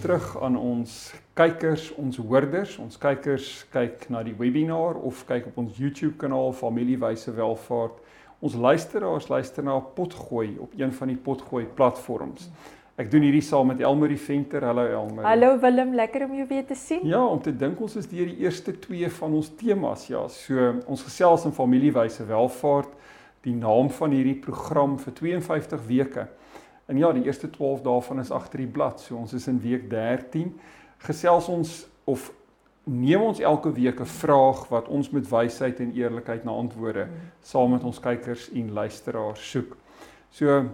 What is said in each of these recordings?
terug aan ons kykers, ons hoorders, ons kykers kyk na die webinar of kyk op ons YouTube kanaal Familiewyse Welvaart. Ons luisteraars luister na Potgooi op een van die Potgooi platforms. Ek doen hierdie saam met Elmarie Venter. Hallo Elmarie. Hallo Willem, lekker om jou weer te sien. Ja, om te dink ons is deur die eerste 2 van ons temas. Ja, so ons gesels in Familiewyse Welvaart, die naam van hierdie program vir 52 weke. En ja, die eerste 12 dae van is agter die blad. So ons is in week 13 gesels ons of neem ons elke week 'n vraag wat ons met wysheid en eerlikheid na antwoorde mm. saam met ons kykers en luisteraars soek. So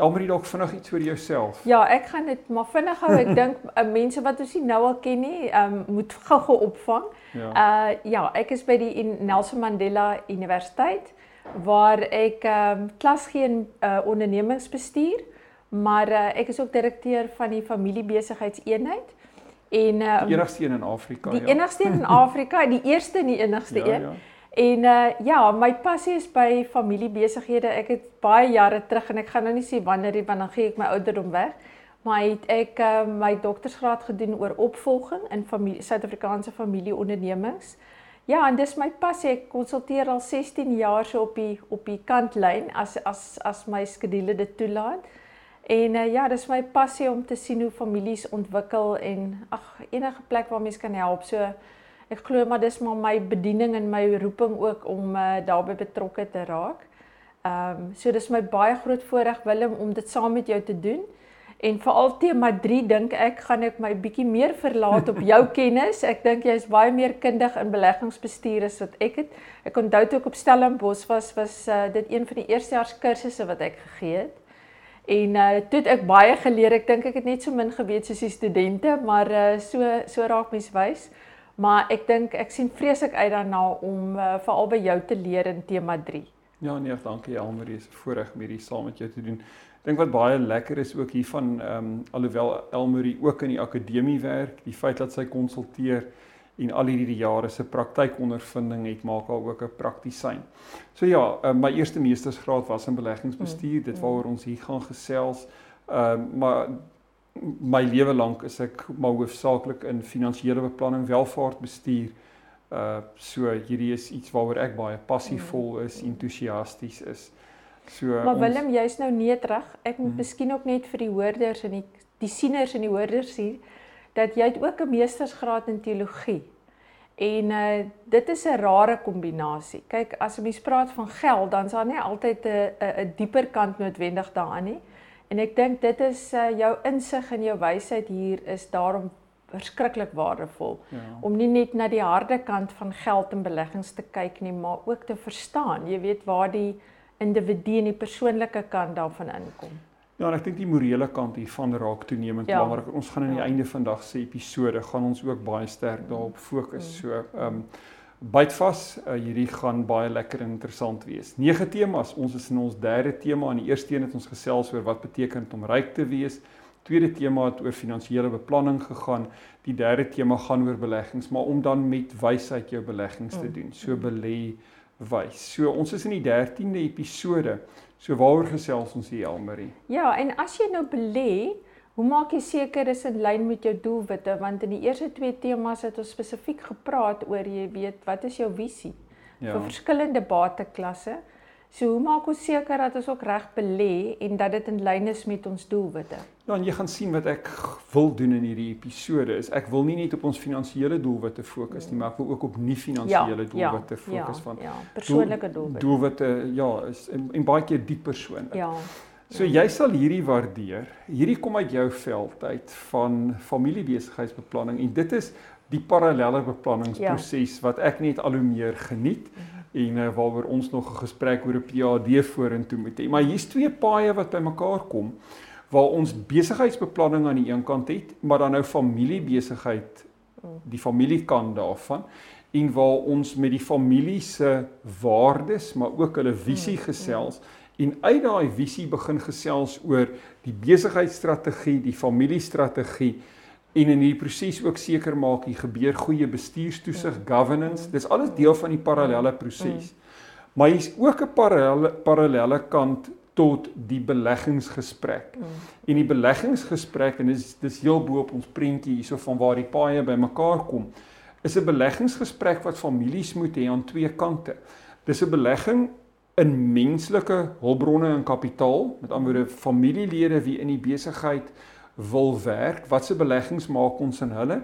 Elmarie dalk vinnig iets oor jouself. Ja, ek gaan dit maar vinnig hou. Ek dink uh, mense wat ons nie nou al ken nie, um, moet gou-gou opvang. Ja. Uh ja, ek is by die Nelson Mandela Universiteit waar ek um, klas gee in uh, ondernemingsbestuur, maar uh, ek is ook direkteur van die familiebesigheidseenheid. En uh, die enigste een in Afrika, die ja. Enigste een in Afrika, die eerste en die enigste ja, een. Ja. En uh ja, my passie is by familiebesighede. Ek het baie jare terug en ek gaan nou nie sê wanneer nie, want dan gee ek my ouderdom weg. Maar het ek uh my doktorsgraad gedoen oor opvolging in familie Suid-Afrikaanse familieondernemings. Ja, en dis my passie. Ek konsulteer al 16 jaar so op die op die kantlyn as as as my skedule dit toelaat. En uh, ja, dis my passie om te sien hoe families ontwikkel en ag enige plek waar mens kan help. So ek glo maar dis maar my bediening en my roeping ook om uh, daarbey betrokke te raak. Ehm um, so dis my baie groot voorreg Willem om dit saam met jou te doen. En veral tema 3 dink ek gaan ek my bietjie meer verlaat op jou kennis. Ek dink jy is baie meer kundig in beleggingsbestuur as wat ek het. Ek onthou toe ek op Stellenbosch was was uh, dit een van die eerstejaars kursusse wat ek gegee het. En uh toe het ek baie geleer. Ek dink ek het net so min geweet soos die studente, maar uh so so raak mens wys. Maar ek dink ek sien vreeslik uit daarna om uh, veral by jou te leer in tema 3. Ja nee, dankie Elmarie, is voorreg om hierdie saam met jou te doen. Ek dink wat baie lekker is ook hiervan ehm um, alhoewel Elmarie ook in die akademie werk, die feit dat sy konsulteer en al hierdie jare se praktykondervinding het maak haar ook 'n praktisyn. So ja, uh, my eerste meestersgraad was in beleggingsbestuur, dit mm, waaroor mm. ons hier gaan gesels. Ehm uh, maar my lewe lank is ek maar hoofsaaklik in finansiële beplanning, welvaartbestuur. Uh so hierdie is iets waaroor ek baie passievol mm, is, entoesiasties is. So Maar ons, Willem, jy's nou nie terug. Ek moet hmm. miskien ook net vir die hoorders en die die sieners en die hoorders hier dat jy het ook 'n meestersgraad in teologie. En uh dit is 'n rare kombinasie. Kyk, as 'n mens praat van geld, dan is daar nie altyd 'n 'n dieper kant noodwendig daaraan nie. En ek dink dit is uh jou insig en jou wysheid hier is daarom verskriklik waardevol ja. om nie net na die harde kant van geld en beleggings te kyk nie, maar ook te verstaan, jy weet waar die individu en die persoonlike kant daarvan inkom. Ja, en ek dink die morele kant hiervan raak toenemend ja. belangrik. Ons gaan aan die ja. einde van vandag se episode gaan ons ook baie sterk daarop fokus. Mm. So, ehm um, byt vas, uh, hierdie gaan baie lekker en interessant wees. Nege temas. Ons is in ons derde tema. In die eerste een het ons gesels oor wat beteken om ryk te wees. Tweede tema het oor finansiële beplanning gegaan. Die derde tema gaan oor beleggings, maar om dan met wysheid jou beleggings te mm. doen. So belê wys. So ons is in die 13de episode. So waaroor gesels ons hier Elmarie? Ja, en as jy nou belê, hoe maak jy seker dis in lyn met jou doelwitte? Want in die eerste twee temas het ons spesifiek gepraat oor jy weet, wat is jou visie ja. vir verskillende bateklasse? So hoe maak ons seker dat ons ook reg belê en dat dit in lyn is met ons doelwitte? Ja, en jy gaan sien wat ek wil doen in hierdie episode is ek wil nie net op ons finansiële doelwitte fokus nie, maar ek wil ook op nie finansiële ja, ja doelwitte ja, fokus ja, van ja, persoonlike doelwitte. Doelwitte ja, is en, en baie keer diep persoonlik. Ja. So jy sal hierdie waardeer. Hierdie kom uit jou veld uit van familiebesigheidsbeplanning en dit is die parallelle beplanningsproses ja. wat ek net al hoe meer geniet. Mm -hmm en uh, waaroor ons nog 'n gesprek oor 'n PhD vorentoe moet hê. Maar hier's twee paaie wat bymekaar kom waar ons besigheidsbeplanning aan die een kant het, maar dan nou familiebesigheid die familiekant daarvan en waar ons met die familie se waardes maar ook hulle visie mm, gesels en uit daai visie begin gesels oor die besigheidsstrategie, die familiestrategie en in hierdie proses ook seker maak hier gebeur goeie bestuurstoesig, governance. Dis alles deel van die parallelle proses. Maar hier's ook 'n parallelle parallelle kant tot die beleggingsgesprek. Mm. En die beleggingsgesprek en dis dis heel bo op ons prentjie hierso van waar die paaie bymekaar kom is 'n beleggingsgesprek wat families moet hê aan twee kante. Dis 'n belegging in menslike hulpbronne en kapitaal, met ander woorde familielede wie in die besigheid wil werk, watse beleggings maak ons in hulle?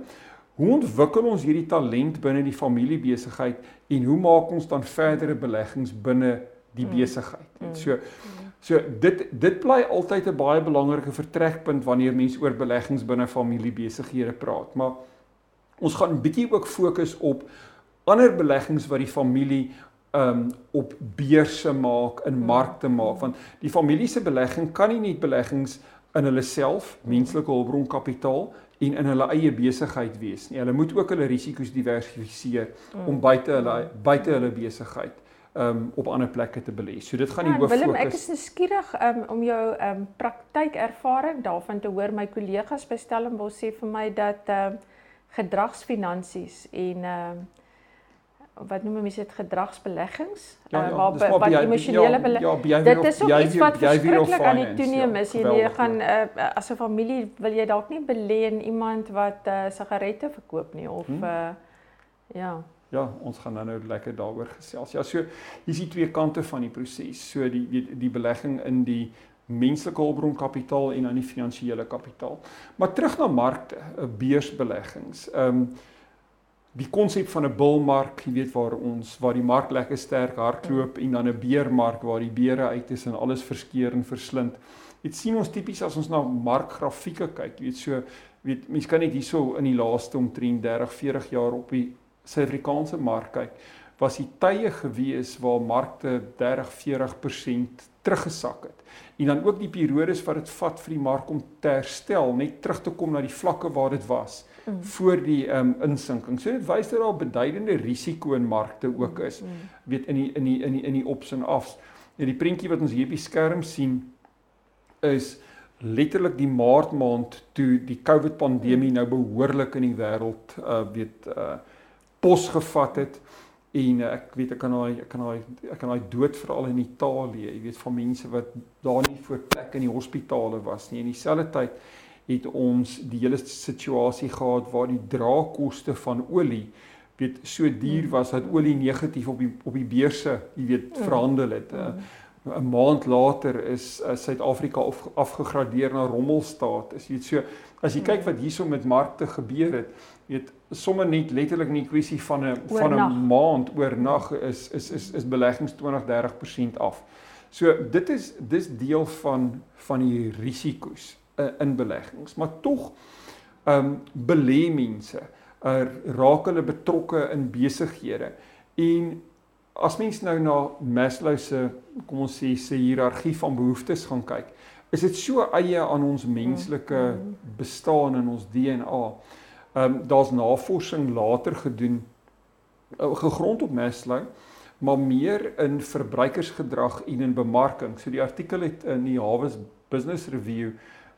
Hoe ontwikkel ons hierdie talent binne die familiebesigheid en hoe maak ons dan verdere beleggings binne die mm. besigheid? Mm. So so dit dit bly altyd 'n baie belangrike vertrekpunt wanneer mense oor beleggings binne familiebesighede praat, maar Ons gaan 'n bietjie ook fokus op ander beleggings wat die familie um op beurse maak, in markte maak, want die familie se belegging kan nie net beleggings in hulle self, menslike hulpbron kapitaal en in hulle eie besigheid wees nie. Hulle moet ook hulle risiko's diversifiseer mm. om buite hulle buite hulle besigheid um op ander plekke te belê. So dit gaan nie ja, hoof fokus. Willem, ek is nuuskierig um om jou um praktykervaring daarvan te hoor. My kollegas by Stellenbosch sê vir my dat um gedragsfinansies en ehm uh, wat noem mense dit gedragsbeleggings ja, ja, uh, waar wat by, emosionele beleggings ja, dit is ook iets wat verskriklik aan die toeneem is ja, jy gaan uh, as 'n familie wil jy dalk nie belê in iemand wat uh, sigarette verkoop nie of hmm. uh, ja ja ons gaan nou lekker daaroor gesels ja so hier's die twee kante van die proses so die die, die belegging in die menslike hulpbronkapitaal en dan die finansiële kapitaal. Maar terug na markte, beursbeleggings. Ehm um, die konsep van 'n bullmark, jy weet waar ons waar die mark lekker sterk hardloop en dan 'n beermark waar die beere uit is en alles verskeur en verslind. Dit sien ons tipies as ons na markgrafieke kyk, jy weet so weet mense kan net hierso in die laaste omtrent 30, 40 jaar op die Suid-Afrikaanse mark kyk was die tye gewees waar markte 30, 40% teruggesak het. En dan ook die periodes wat dit vat vir die mark om te herstel, net terug te kom na die vlakke waar dit was mm. voor die um, insinking. So dit wys dat daar beduidende risiko in markte ook is. Mm. Weet in die in die in die in die ops en afs. Ja die prentjie wat ons hier op die skerm sien is letterlik die maart maand toe die COVID pandemie nou behoorlik in die wêreld uh weet uh pos gevat het. En uh, ek weet ek kan daai ek kan daai ek kan daai dood veral in Italië, jy weet van mense wat daar nie voor plek in die hospitale was nie. In dieselfde tyd het ons die hele situasie gehad waar die draagkoste van olie weet so duur was dat olie negatief op die op die beurse, jy weet, mm. verhandel het. Uh, 'n maand later is uh, Suid-Afrika af, afgegradeer na rommelstaat. Is jy so as jy kyk wat hierso met markte gebeur het, weet sommer net letterlik nie kwessie van 'n van 'n maand oornag is is is is beleggings 20-30% af. So dit is dis deel van van die risiko's uh, in beleggings, maar tog ehm um, belê mense er raak hulle betrokke in besighede en as mens nou na Maslow se kom ons sê se hiërargie van behoeftes gaan kyk, is dit so eie aan ons menslike mm-hmm. bestaan en ons DNA. Ehm um, daar's navorsing later gedoen uh, gegrond op Maslow maar meer in verbruikersgedrag en in bemarking. So die artikel het in die Harvard Business Review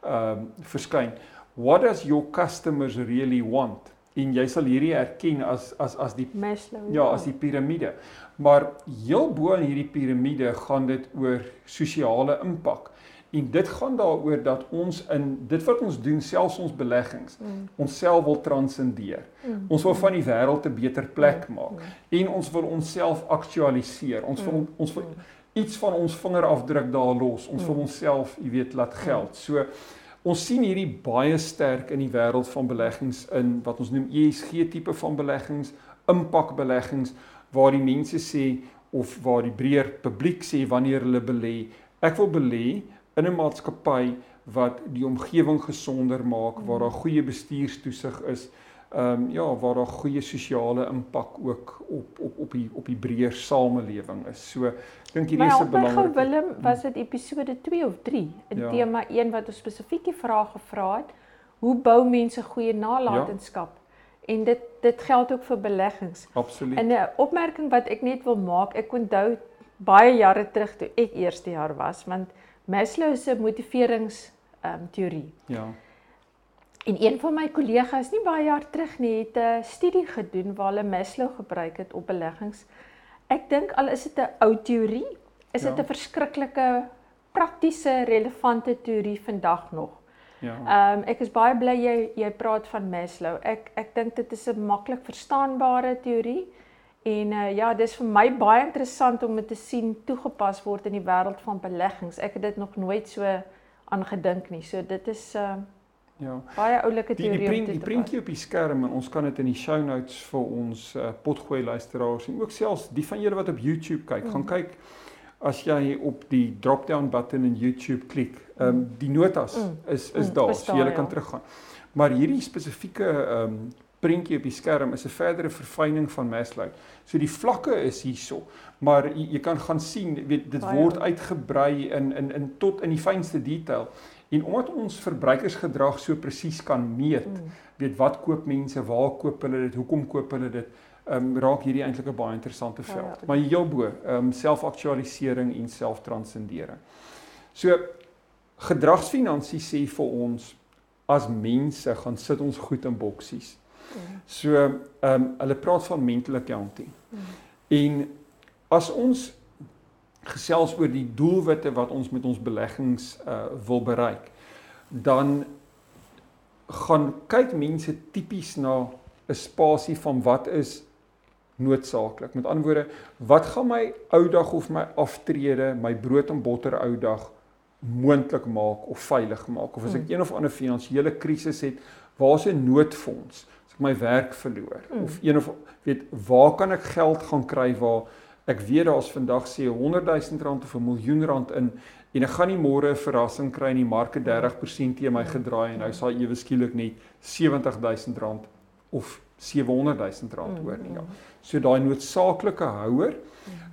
um, verskyn. What does your customers really want? En jy sal hierdie erken as as as die Maslow. Ja, as die piramide. Maar heel bo in hierdie piramide gaan dit oor sosiale impak. En dit gaan daaroor dat ons in dit wat ons doen, selfs ons beleggings, mm. onsself wil transcendeer. Mm. Ons wil van die wêreld 'n beter plek mm. maak mm. en ons wil onsself aktualiseer. Ons wil mm. ons wil mm. Iets van ons vingerafdruk daar los. Ons wil onsself, jy weet, laat mm. geld. So ons sien hierdie baie sterk in die wêreld van beleggings in wat ons noem ESG tipe van beleggings, impakbeleggings waar die mense sê of waar die breër publiek sê wanneer hulle belê, ek wil belê in 'n maatskappy wat die omgewing gesonder maak, waar daar goeie bestuurstoesig is, ehm um, ja, waar daar goeie sosiale impak ook op op op die op die breër samelewing is. So ek dink hierdie is 'n belangrike Willem, was dit episode 2 of 3 in ja. tema 1 wat ons spesifiek die vraag gevra het, hoe bou mense goeie nalatenskap? Ja. en dit dit geld ook vir beleggings. Absoluut. En 'n opmerking wat ek net wil maak, ek onthou baie jare terug toe ek eerste jaar was, want Maslow se motiverings ehm um, teorie. Ja. En een van my kollegas nie baie jaar terug nie het 'n studie gedoen waar hulle Maslow gebruik het op beleggings. Ek dink al is dit 'n ou teorie, is dit ja. 'n verskriklike praktiese relevante teorie vandag nog. Ja. Ehm um, ek is baie bly jy jy praat van Maslow. Ek ek dink dit is 'n maklik verstaanbare teorie. En uh, ja, dis vir my baie interessant om dit te sien toegepas word in die wêreld van beleggings. Ek het dit nog nooit so aangedink nie. So dit is uh ja, baie oulike teorie. Die die, print, die prentjie op die skerm en ons kan dit in die show notes vir ons uh, potgooi luisteraars en ook selfs die van julle wat op YouTube kyk, mm. gaan kyk as jy op die drop-down button in YouTube klik, ehm um, die notas mm. is is mm. daar, so jy kan ja. teruggaan. Maar hierdie spesifieke ehm um, prentjie op die skerm is 'n verdere verfyning van Maslow. So die vlakke is hierso, maar jy, jy kan gaan sien, weet dit word uitgebrei in in in tot in die fynste detail. En omdat ons verbruikersgedrag so presies kan meet, mm. weet wat koop mense, waar koop hulle dit, hoekom koop hulle dit, ehm um, raak hierdie eintlik 'n baie interessante veld. Ja, ja. Maar heel bo, ehm um, selfaktualisering en selftranscendering. So gedragsfinansies sê vir ons as mense gaan sit ons goed in boksies. Mm. So ehm um, hulle praat van mental accounting. Mm. En as ons gesels oor die doelwitte wat ons met ons beleggings uh wil bereik, dan gaan kyk mense tipies na 'n spasie van wat is noodsaaklik. Met ander woorde, wat gaan my ou dag of my aftrede, my brood en botter ou dag moontlik maak of veilig maak of as ek mm. een of ander finansiële krisis het, waar is 'n noodfonds as ek my werk verloor mm. of een of weet waar kan ek geld gaan kry waar ek weet daar's vandag sê 100 000 rand of 'n miljoen rand in en ek gaan nie môre 'n verrassing kry en die mark 30% teen my gedraai en nou sal ewe skielik net 70 000 rand of 700 000 rand hoor nie ja. So daai noodsaaklike houer,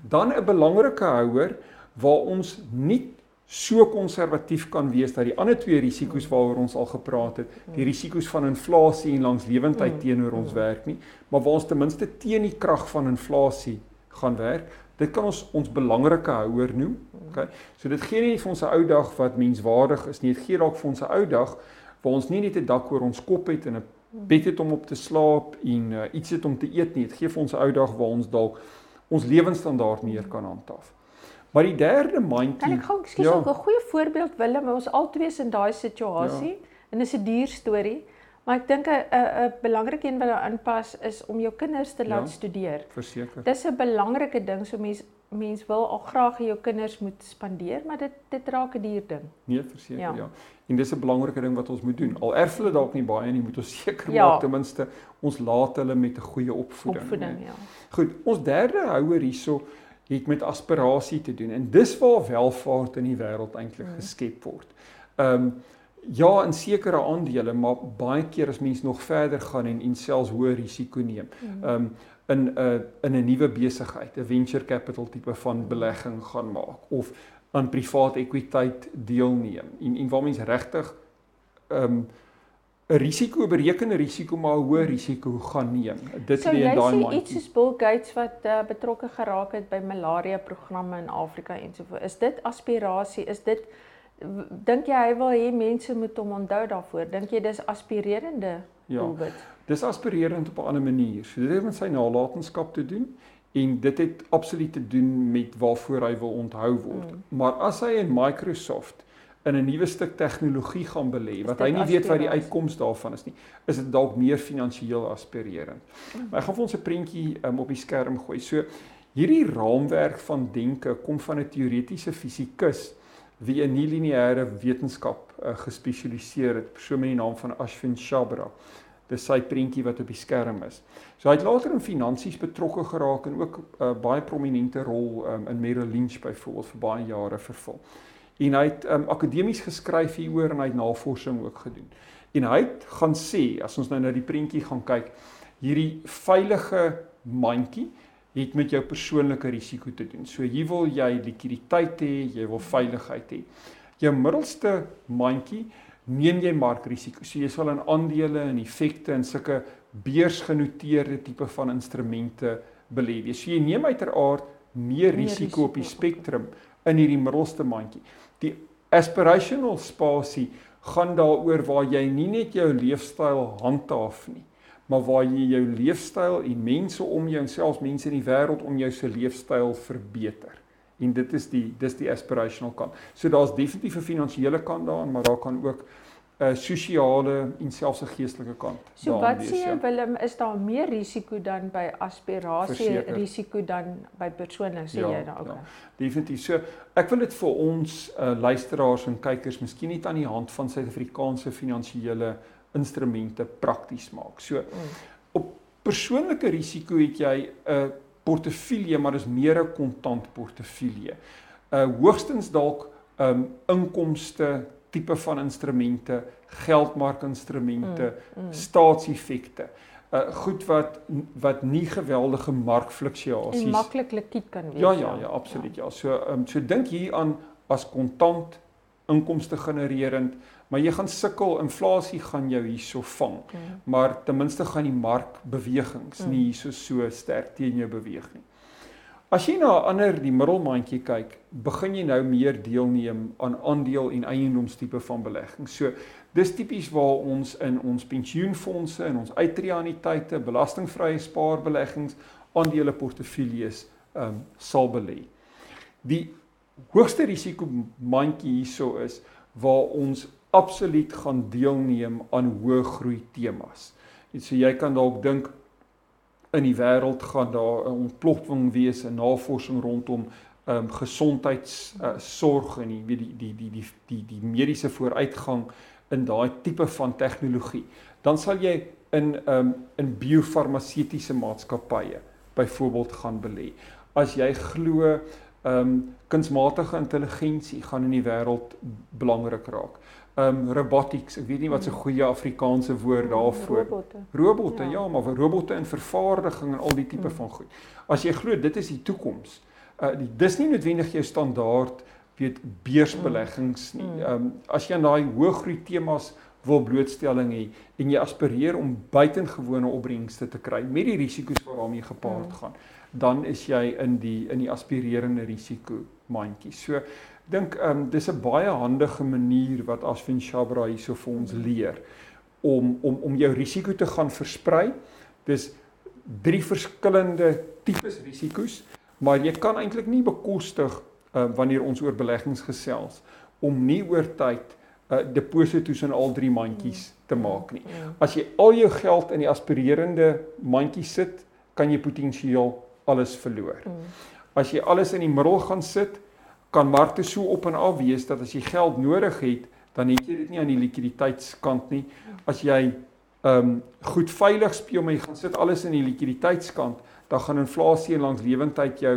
dan 'n belangrike houer waar ons nie so konservatief kan wees dat die ander twee risiko's waaroor ons al gepraat het, die risiko's van inflasie en langslewendheid teenoor ons werk nie, maar waar ons ten minste teen die krag van inflasie gaan werk. Dit kan ons ons belangrike houer noem. Okay. So dit gee nie vir ons 'n ou dag wat menswaardig is nie. Dit gee dalk vir ons 'n ou dag waar ons nie net 'n dak oor ons kop het en 'n bed het om op te slaap en uh, iets het om te eet nie. Dit gee vir ons 'n ou dag waar ons dalk ons lewensstandaard meer kan handhaaf. Maar die derde mandjie Kan ek gou skiet ja. 'n goeie voorbeeld Willem, ons albei is in daai situasie ja. en dit is 'n duur storie. Maar ek dink 'n 'n belangrike een wat daar inpas is om jou kinders te laat ja, studeer. Verseker. Dis 'n belangrike ding so mense mens wil al graag jou kinders moet spandeer, maar dit dit raak 'n duur ding. Nee, verseker ja. ja. En dis 'n belangrike ding wat ons moet doen. Al erf hulle dalk nie baie nie, moet ons seker ja. maak ten minste ons laat hulle met 'n goeie opvoeding. Opvoeding, nee. ja. Goed, ons derde houer hierso het met aspirasie te doen en dis waar welvaart in die wêreld eintlik hmm. geskep word. Ehm um, ja, in sekere aandele, maar baie keer as mens nog verder gaan en en selfs hoë risiko neem. Hmm. Ehm um, in 'n uh, in 'n nuwe besigheid, 'n venture capital tipe van belegging gaan maak of aan privaat ekwiteit deelneem en en waar mens regtig ehm um, 'n risiko berekende risiko maar 'n hoë risiko gaan neem. Dit so, lê in daai mind. So jy sê iets soos Bill Gates wat uh, betrokke geraak het by malaria programme in Afrika en so voort. Is dit aspirasie? Is dit dink jy hy wil hê mense moet hom onthou daarvoor? Dink jy dis aspirerende ja, doelwit? Dis aspirerend op 'n ander manier. So dit het met sy nalatenskap te doen en dit het absoluut te doen met waarvoor hy wil onthou word. Mm. Maar as hy in Microsoft in 'n nuwe stuk tegnologie gaan belê wat hy nie weet wat die uitkoms daarvan is nie, is dit dalk meer finansiëel aspirerend. Mm. Maar ek gaan vir ons 'n prentjie um, op die skerm gooi. So hierdie raamwerk van denke kom van 'n teoretiese fisikus wie in nie-lineêre wetenskap uh, gespesialiseer het, persoon met die naam van Ashwin Chabra. Dis sy prentjie wat op die skerm is. So hy het later in finansies betrokke geraak en ook 'n uh, eh, baie prominente rol um, in Merrill Lynch byvoorbeeld vir baie jare vervul. En hy het um, akademies geskryf hieroor en hy het navorsing ook gedoen. En hy het gaan sê, as ons nou na die prentjie gaan kyk, hierdie veilige mandjie het met jou persoonlike risiko te doen. So hier wil jy likwiditeit hê, jy wil veiligheid hê. Jou middelste mandjie neem jy markrisiko. So jy sal in aandele en effekte en sulke beursgenoteerde tipe van instrumente belê. So jy neem uiteraard meer, meer risiko, risiko op die spektrum in hierdie middelste mandjie. Die aspirational spasie gaan daaroor waar jy nie net jou leefstyl handhaaf nie, maar waar jy jou leefstyl en mense om jou en selfs mense in die wêreld om jou se leefstyl verbeter. En dit is die dis die aspirational kant. So daar's definitief 'n finansiële kant daarin, maar daar kan ook 'n uh, sosiale en selfs 'n geestelike kant. So wat sê jy ja. Willem, is daar meer risiko dan by aspirasie Verseker. risiko dan by persoonlik sê ja, jy nou ook? Ja, definitief. So ek wil dit vir ons uh, luisteraars en kykers miskien net aan die hand van Suid-Afrikaanse finansiële instrumente prakties maak. So mm. op persoonlike risiko het jy 'n portefeulje, maar dis meer 'n kontant portefeulje. Uh hoogstens dalk um inkomste tipe van instrumente, geldmarkinstrumente, mm, mm. staatseffekte. Uh goed wat wat nie geweldige markfluktuasies maklik likwid kan wees. Ja ja ja, absoluut ja. ja. So um, so dink hier aan as kontant inkomste genererend, maar jy gaan sukkel, inflasie gaan jou hierso vang. Mm. Maar ten minste gaan die markbewegings mm. nie hierso so sterk teen jou beweeg nie. As jy na ander die middelmandjie kyk, begin jy nou meer deelneem aan aandeel en eiendomstipe van belegging. So dis tipies waar ons in ons pensioenfonde en ons uitreaniteite, belastingvrye spaarbeleggings, aandele portefeuilles ehm um, sal belê. Die hoogste risiko mandjie hierso is waar ons absoluut gaan deelneem aan hoë groei temas. En so jy kan dalk dink in die wêreld gaan daar 'n ontploffing wees en navorsing rondom ehm um, gesondheidsorg uh, en die die die die die die die mediese vooruitgang in daai tipe van tegnologie. Dan sal jy in ehm um, in biofarmaseutiese maatskappye byvoorbeeld gaan belê. As jy glo ehm um, kunsmatige intelligensie gaan in die wêreld belangrik raak um robotics. Ek weet nie wat se goeie Afrikaanse woord daarvoor. Robotte. Robotte, ja, ja maar vir robotte in vervaardiging en al die tipe mm. van goed. As jy glo dit is die toekoms. Uh die dis nie noodwendig jou standaard weet beursbeleggings nie. Um as jy aan daai hoë groei temas wil blootstelling hê en jy aspireer om buitengewone opbrengste te kry met die risiko's wat daarmee gepaard mm. Dan is jy in die in die aspirerende risiko mandjie. So dink ehm um, dis 'n baie handige manier wat Asvin Shabra hierso vir ons leer om om om jou risiko te gaan versprei. Dis drie verskillende tipes risiko's, maar jy kan eintlik nie bekostig uh, wanneer ons oor beleggings gesels om nie oor tyd 'n uh, deposito's in al drie mandjies te maak nie. Ja. As jy al jou geld in die aspirerende mandjie sit, kan jy potensieel alles verloor. Mm. As jy alles in die middel gaan sit, kan markte so op en af wees dat as jy geld nodig het, dan het jy dit nie aan die likwiditeitskant nie. As jy ehm um, goed veilig speel maar jy gaan sit alles in die likwiditeitskant, dan gaan inflasie langs lewendheid jou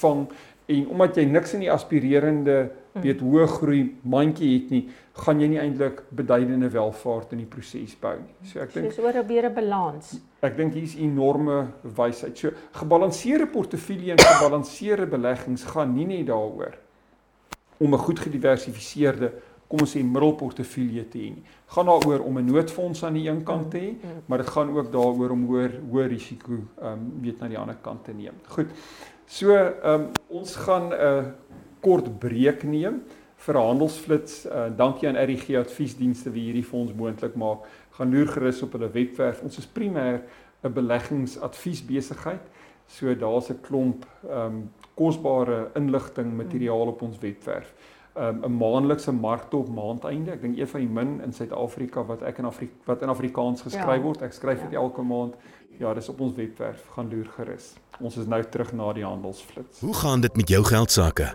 vang en omdat jy niks in die aspirerende mm. weet hoë groei mandjie het nie, gaan jy nie eintlik beduidende welvaart in die proses bou nie. So ek dink dis oor 'n beere balans. Ek dink hier's enorme wysheid. So gebalanseerde portefeulje en gebalanseerde beleggings gaan nie net daaroor om 'n goed gediversifiseerde kom ons sê middelportefeulje te hê. Gaan daaroor om 'n noodfonds aan die een kant te hê, mm. maar dit gaan ook daaroor om hoër hoër risiko ehm um, weet na die ander kant te neem. Goed. So ehm um, ons gaan 'n uh, kort breek neem vir handelsflits. Uh, dankie aan RGG adviesdienste wie hierdie vir ons moontlik maak. Gaan loer gerus op hulle webwerf. Ons is primêr 'n beleggingsadviesbesigheid. So daar's 'n klomp ehm um, kosbare inligting materiaal op ons webwerf. Um, 'n maandelikse markte op maandeinde. Ek dink een van die min in Suid-Afrika wat ek in Afrika wat in Afrikaans geskryf ja. word. Ek skryf dit ja. elke maand. Ja, dis op ons webwerf. Gaan loer gerus. Ons is nou terug na die handelsflits. Hoe gaan dit met jou geld sake?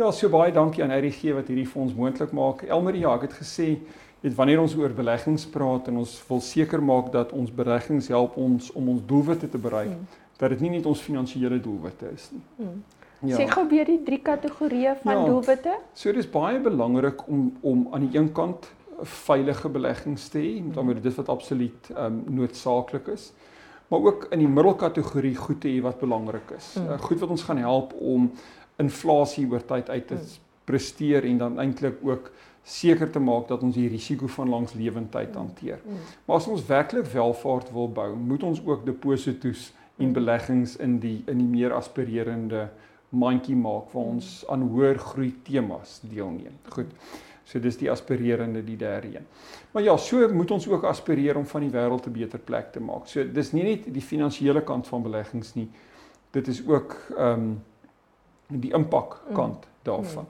Ja, so baie dankie aan RGG wat hierdie ons moontlik maak. Elmarie, ja, ek het gesê, weet wanneer ons oor beleggings praat en ons wil seker maak dat ons beleggings help ons om ons doelwitte te bereik, mm. dat dit nie net ons finansiële doelwitte is nie. Hmm. Ja. Sê gou weer die drie kategorieë van ja. doelwitte. So dis baie belangrik om om aan die een kant veilige beleggings te hê, met ander woorde dit wat absoluut um, noodsaaklik is. Maar ook in die middelkategorie goed te hê wat belangrik is. Hmm. Uh, goed wat ons gaan help om inflasie oor tyd uit te hmm. presteer en dan eintlik ook seker te maak dat ons die risiko van langslewendheid hanteer. Hmm. Maar as ons werklik welvaart wil bou, moet ons ook deposito's en hmm. beleggings in die in die meer aspirerende mandjie maak waar ons aan hoër groei temas deelneem. Goed. So dis die aspirerende die derde een. Maar ja, so moet ons ook aspireer om van die wêreld 'n beter plek te maak. So dis nie net die finansiële kant van beleggings nie. Dit is ook ehm um, die impak kant daarvan.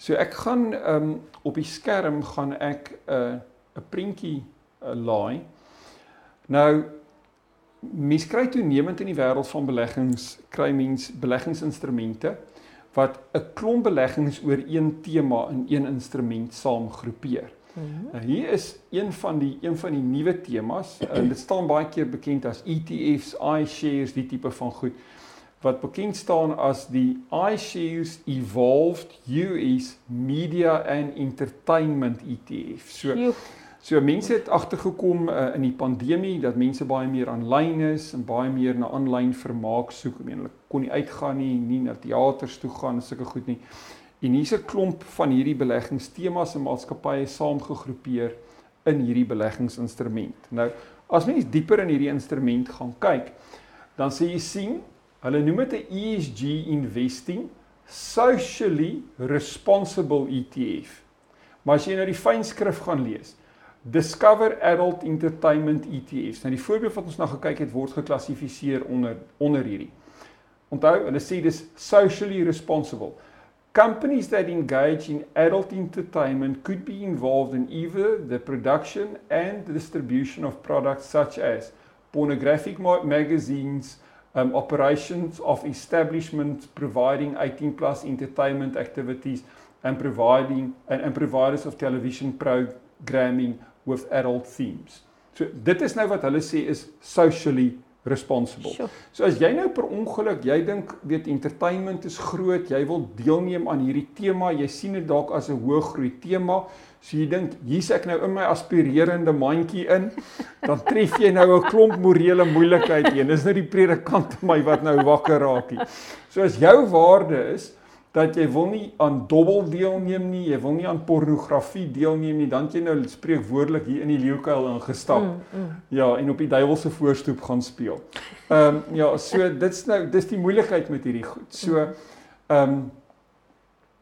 So ek gaan ehm um, op die skerm gaan ek 'n uh, 'n prentjie uh, laai. Nou mens kry toenemend in die wêreld van beleggings kry mens beleggingsinstrumente wat 'n klomp beleggings oor een tema in een instrument saamgroepeer. Mm -hmm. Hier is een van die een van die nuwe temas en dit staan baie keer bekend as ETFs, iShares, die tipe van goed wat bekend staan as die iShares Evolved US Media and Entertainment ETF. So Joe. So mense het agtergekom uh, in die pandemie dat mense baie meer aanlyn is en baie meer na aanlyn vermaak soek. Ek meen hulle kon nie uitgaan nie, nie na teaters toe gaan, sulke goed nie. En hier's 'n klomp van hierdie beleggingstemas en maatskappye saamgegroepeer in hierdie beleggingsinstrument. Nou, as mens dieper in hierdie instrument gaan kyk, dan sê jy sien, hulle noem dit 'n ESG investing socially responsible ETF. Maar as jy nou die fynskrif gaan lees, Discover Adult Entertainment ETFs. Nou die voorbeeld wat ons nou gekyk het word geklassifiseer onder onder hierdie. Onthou, hulle sê dis socially responsible. Companies that engage in adult entertainment could be involved in either the production and the distribution of products such as pornographic magazines, um, operations of establishments providing 18 plus entertainment activities and providing and, and providers of television programming with adult themes. So dit is nou wat hulle sê is socially responsible. Sure. So as jy nou per ongeluk, jy dink weet entertainment is groot, jy wil deelneem aan hierdie tema, jy sien dit dalk as 'n hoë groei tema, so jy dink hier's ek nou in my aspirerende mandjie in, dan tref jy nou 'n klomp morele moeilikheid hier. Dis nou die predikant in my wat nou wakker raak hier. So as jou waarde is dat jy wil nie aan dobbel deelneem nie, jy wil nie aan pornografie deelneem nie, dan jy nou spreekwoordelik hier in die leeukuil ingestap. Mm, mm. Ja, en op die duiwelse voorstoep gaan speel. Ehm um, ja, so dit's nou dis die moeilikheid met hierdie goed. So ehm um,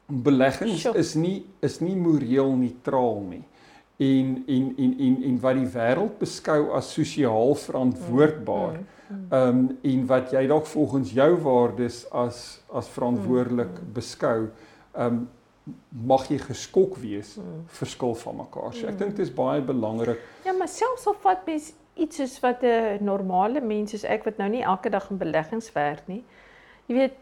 beleggings is nie is nie moreel neutraal nie. En en en en en wat die wêreld beskou as sosiaal verantwoordbaar. Mm, mm Ehm um, en wat jy dalk volgens jou waardes as as verantwoordelik hmm. beskou, ehm um, mag jy geskok wees hmm. verskil van mekaar. So ek hmm. dink dit is baie belangrik. Ja, maar selfs of wat mens iets soos wat 'n normale mens soos ek wat nou nie elke dag in beleggings werk nie. Jy weet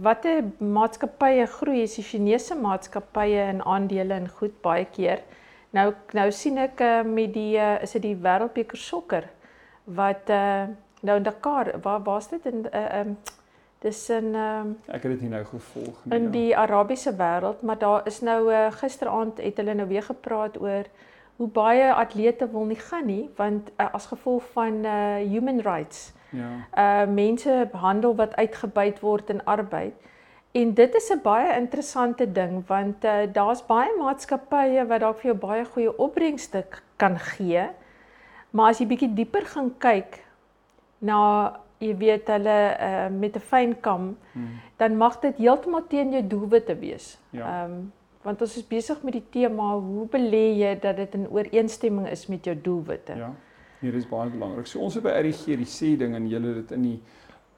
watter maatskappye groei is die Chinese maatskappye in aandele en goed baie keer. Nou nou sien ek uh, met die uh, is dit die wêreldbeker sokker wat uh Nou in Dakar, waar waar's dit in 'n uh, eh, um, ehm, dis in um, Ek het dit nie nou gevolg nie. In ja. die Arabiese wêreld, maar daar is nou uh, gisteraand het hulle nou weer gepraat oor hoe baie atlete wil nie gaan nie want uh, as gevolg van uh, human rights. Ja. Uh mense behandel wat uitgebuit word in arbeid. En dit is 'n baie interessante ding want uh, daar's baie maatskappye wat dalk vir jou baie goeie opbrengste kan gee. Maar as jy bietjie dieper gaan kyk, na jy weet hulle uh, met 'n fyn kam hmm. dan mag dit heeltemal teen jou doelwitte wees. Ja. Ehm ja. um, want ons is besig met die tema hoe belê jy dat dit in ooreenstemming is met jou doelwitte. Ja. Hier is baie belangrik. So ons het by RG die sê ding en julle dit in die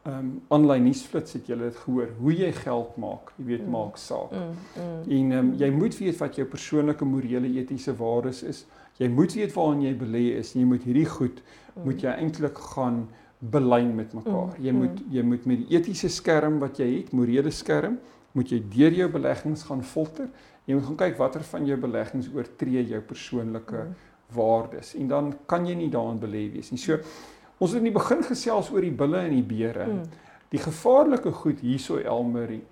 ehm um, aanlyn nuusflits het julle dit gehoor hoe jy geld maak. Jy weet mm. maak saak. Mm, mm. En ehm um, jy moet weet wat jou persoonlike morele etiese waardes is. Jy moet weet waarin jy belê is en jy moet hierdie goed mm. moet jy eintlik gaan belyn met mekaar. Mm, jy moet mm. jy moet met die etiese skerm wat jy het, morele skerm, moet jy deur jou beleggings gaan filter. Jy moet gaan kyk watter van jou beleggings oortree jou persoonlike mm. waardes en dan kan jy nie daarin belê wees nie. So Ons het in die begin gesels oor die bulle en die beere. Die gevaarlike goed hierso Elmarie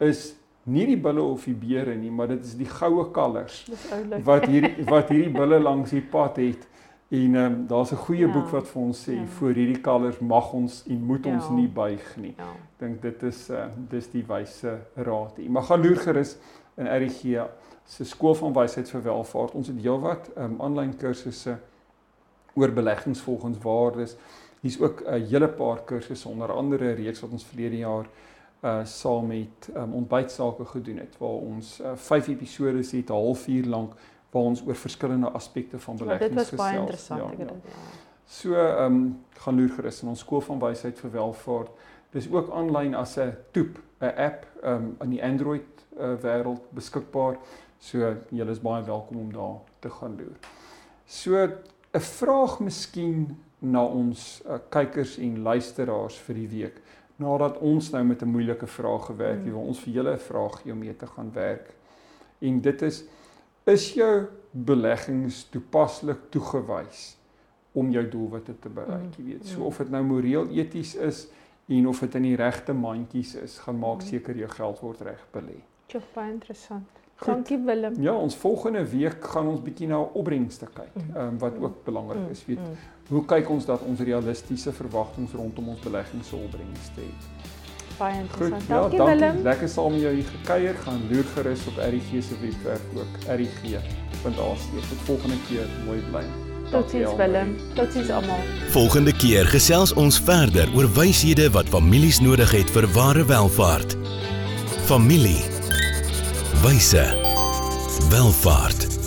is nie die bulle of die beere nie, maar dit is die goue kalvers. Wat hierdie wat hierdie bulle langs die pad het. En ehm um, daar's 'n goeie ja. boek wat vir ons sê ja. vir hierdie kalvers mag ons en moet ons ja. nie buig nie. Ja. Dink dit is uh dis die wyse raad. Jy mag gaan loer gerus in RG se skool van wysheid vir welvaart. Ons het heelwat ehm um, aanlyn kursusse oor beleggings volgens waardes. Hier's ook 'n hele paar kursusse onder andere reeks wat ons verlede jaar uh saam met um, ontbytsake gedoen het waar ons uh, vyf episode het 'n halfuur lank waar ons oor verskillende aspekte van beleggings gesels. Ja, dit was baie interessant, ja, ek dit ja. So ehm um, gaan loer gerus in ons skool van wysheid vir welvaart. Dis ook aanlyn as 'n toep, 'n app ehm um, in die Android uh, wêreld beskikbaar. So julle is baie welkom om daar te gaan loer. So 'n vraag miskien na ons uh, kykers en luisteraars vir die week. Nadat ons nou met 'n moeilike vraag gewerk het, mm. wil ons vir julle 'n vraag gee om mee te gaan werk. En dit is is jou beleggings toepaslik toegewys om jou doelwitte te bereik, mm. jy weet. So mm. of dit nou moreel eties is en of dit in die regte mandjies is, gaan maak seker jou geld word reg belê. Dit is baie interessant. Goed. Dankie Willem. Ja, ons volgende week gaan ons bietjie na opbrengste kyk, mm. ehm um, wat ook belangrik is, weet. Hoe kyk ons dat ons realistiese verwagtinge rondom ons beleggings se opbrengste het? Baie interessant. Goed, dankie, ja, dankie Willem. Lekker saam met jou hier gekuier. Gaan loer gerus op RG se webwerf ook rg.ac. Tot volgende keer. Mooi bly. Totsiens Willem. Totsiens almal. Volgende keer gesels ons verder oor wyshede wat families nodig het vir ware welvaart. Familie. Wyse. Welvaart.